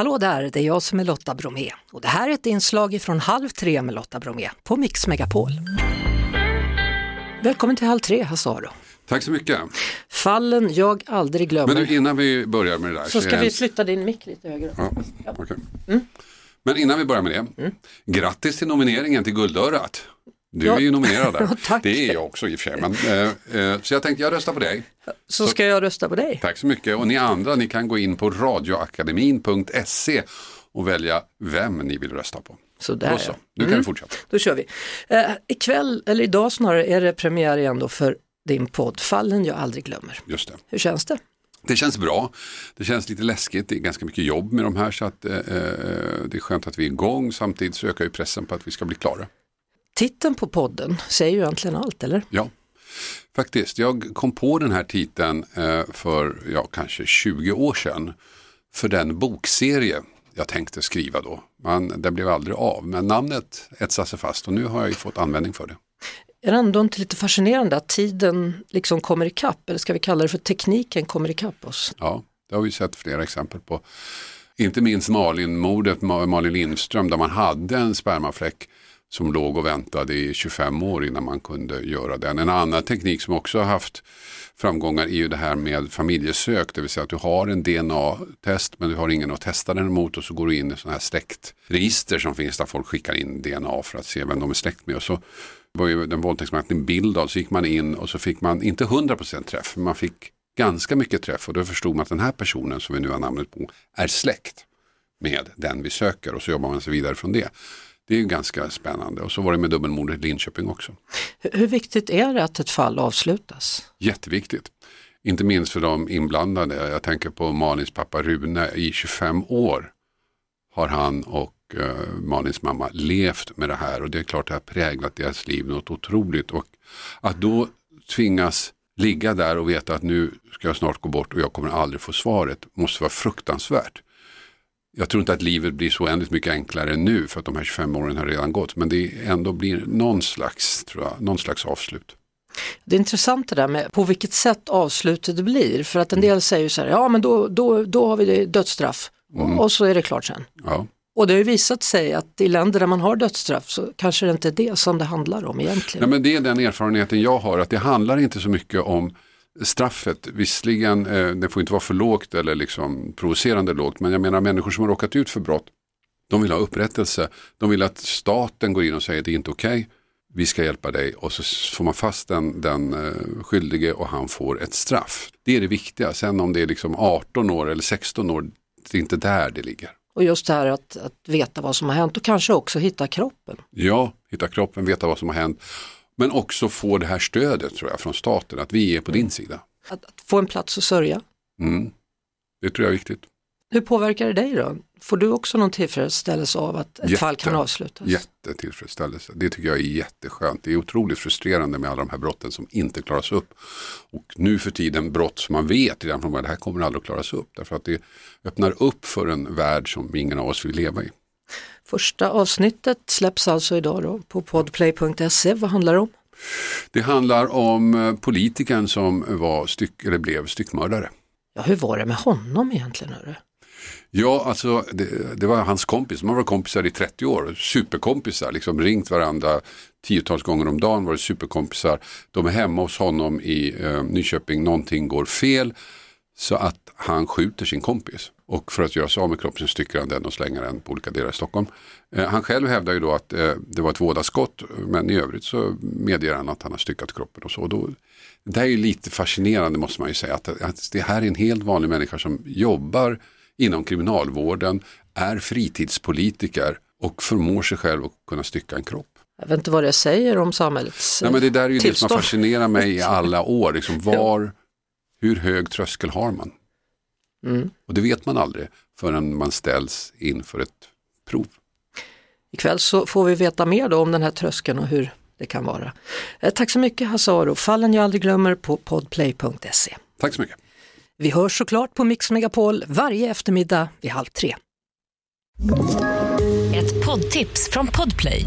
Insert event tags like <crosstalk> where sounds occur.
Hallå där, det är jag som är Lotta Bromé och det här är ett inslag från Halv tre med Lotta Bromé på Mix Megapol. Välkommen till Halv tre, Hasse Aro. Tack så mycket. Fallen jag aldrig glömmer. Men du, innan vi börjar med det där. så ska vi flytta din mick lite högre. Ja, okej. Men innan vi börjar med det. Grattis till nomineringen till Guldörat. Du Ja. är ju nominerad där. <laughs> Det är jag också i och för sig. Men, eh, eh, så jag tänkte jag röstar på dig. Så ska jag rösta på dig. Tack så mycket. Och ni andra ni kan gå in på radioakademin.se och välja vem ni vill rösta på. Så där, Då så, nu kan vi fortsätta. Då kör vi. Eh, ikväll, eller idag snarare, är det premiär igen då för din podd Fallen jag aldrig glömmer. Just det. Hur känns det? Det känns bra. Det känns lite läskigt. Det är ganska mycket jobb med de här så att eh, eh, det är skönt att vi är igång. Samtidigt så ökar ju pressen på att vi ska bli klara. Titeln på podden säger ju egentligen allt, eller? Ja, faktiskt. Jag kom på den här titeln eh, för ja, kanske 20 år sedan. För den bokserie jag tänkte skriva då. Men det blev aldrig av. Men namnet etsade sig fast och nu har jag ju fått användning för det. Är det ändå inte lite fascinerande att tiden liksom kommer ikapp, eller ska vi kalla det för tekniken kommer ikapp oss? Ja, det har vi sett flera exempel på. Inte minst Malin-mordet, Ma- Malin Lindström, där man hade en spermafläck som låg och väntade i 25 år innan man kunde göra den. En annan teknik som också har haft framgångar är ju det här med familjesök, det vill säga att du har en DNA-test men du har ingen att testa den emot och så går du in i sådana här släktregister som finns där folk skickar in DNA för att se vem de är släkt med. Och så var ju den våldtäktsmätningen en bild av, så gick man in och så fick man inte 100% träff, men man fick ganska mycket träff och då förstod man att den här personen som vi nu har namnet på är släkt med den vi söker och så jobbar man sig vidare från det. Det är ju ganska spännande och så var det med dubbelmordet i Linköping också. Hur, viktigt är det att ett fall avslutas? Jätteviktigt. Inte minst för de inblandade. Jag tänker på Malins pappa Rune. I 25 år har han och eh, Malins mamma levt med det här och det är klart det har präglat deras liv något otroligt. Och att då tvingas ligga där och veta att nu ska jag snart gå bort och jag kommer aldrig få svaret måste vara fruktansvärt. Jag tror inte att livet blir så oändligt mycket enklare nu för att de här 25 åren har redan gått. Men det ändå blir någon slags, tror jag, någon slags avslut. Det är intressant det där med på vilket sätt avslutet blir, för att en del säger så här, ja men då, då, då har vi dödsstraff och, och så är det klart sen. Ja. Och det har ju visat sig att i länder där man har dödsstraff så kanske det inte är det som det handlar om egentligen. Nej, men det är den erfarenheten jag har, att det handlar inte så mycket om straffet. Visserligen, eh, det får inte vara för lågt eller liksom provocerande lågt, men jag menar människor som har råkat ut för brott, de vill ha upprättelse. De vill att staten går in och säger det är inte okej, vi ska hjälpa dig och så får man fast den, den eh, skyldige och han får ett straff. Det är det viktiga, sen om det är liksom 18 år eller 16 år, det är inte där det ligger. Och just det här att, att veta vad som har hänt och kanske också hitta kroppen. Ja, hitta kroppen, veta vad som har hänt. Men också få det här stödet tror jag från staten, att vi är på din sida. Att, att få en plats att sörja. Mm. Det tror jag är viktigt. Hur påverkar det dig då? Får du också någon tillfredsställelse av att ett Jätte. fall kan avslutas? Jättetillfredsställelse. Det tycker jag är jätteskönt. Det är otroligt frustrerande med alla de här brotten som inte klaras upp. Och nu för tiden brott som man vet redan från början, det här kommer aldrig att klaras upp. Därför att det öppnar upp för en värld som ingen av oss vill leva i. Första avsnittet släpps alltså idag då på podplay.se. Vad handlar det om? Det handlar om eh, politikern som var styck, eller blev styckmördare. Ja, hur var det med honom egentligen? Hörru? Ja, alltså det, det var hans kompis. Man var kompisar i 30 år. Superkompisar, liksom ringt varandra tiotals gånger om dagen. Var det superkompisar. De är hemma hos honom i eh, Nyköping. Någonting går fel. Så att han skjuter sin kompis. Och för att göra sig av med kroppen så styckar han den och slänger den på olika delar i Stockholm. Eh, han själv hävdar ju då att eh, det var ett vådaskott. Men i övrigt så medger han att han har styckat kroppen och så. Då, det här är ju lite fascinerande måste man ju säga. Att, att det här är en helt vanlig människa som jobbar inom kriminalvården, är fritidspolitiker och förmår sig själv att kunna stycka en kropp. Jag vet inte vad det säger om samhällets Nej, men det där är ju det som har tillstånd. fascinerat mig i alla år. Liksom <laughs> var, hur hög tröskel har man? Mm. Och det vet man aldrig förrän man ställs inför ett prov. Ikväll så får vi veta mer då om den här tröskeln och hur det kan vara. Eh, tack så mycket Hasse Aro. Fallen jag aldrig glömmer på podplay.se. Tack så mycket. Vi hörs såklart på Mix Megapol varje eftermiddag vid halv tre. Ett poddtips från Podplay.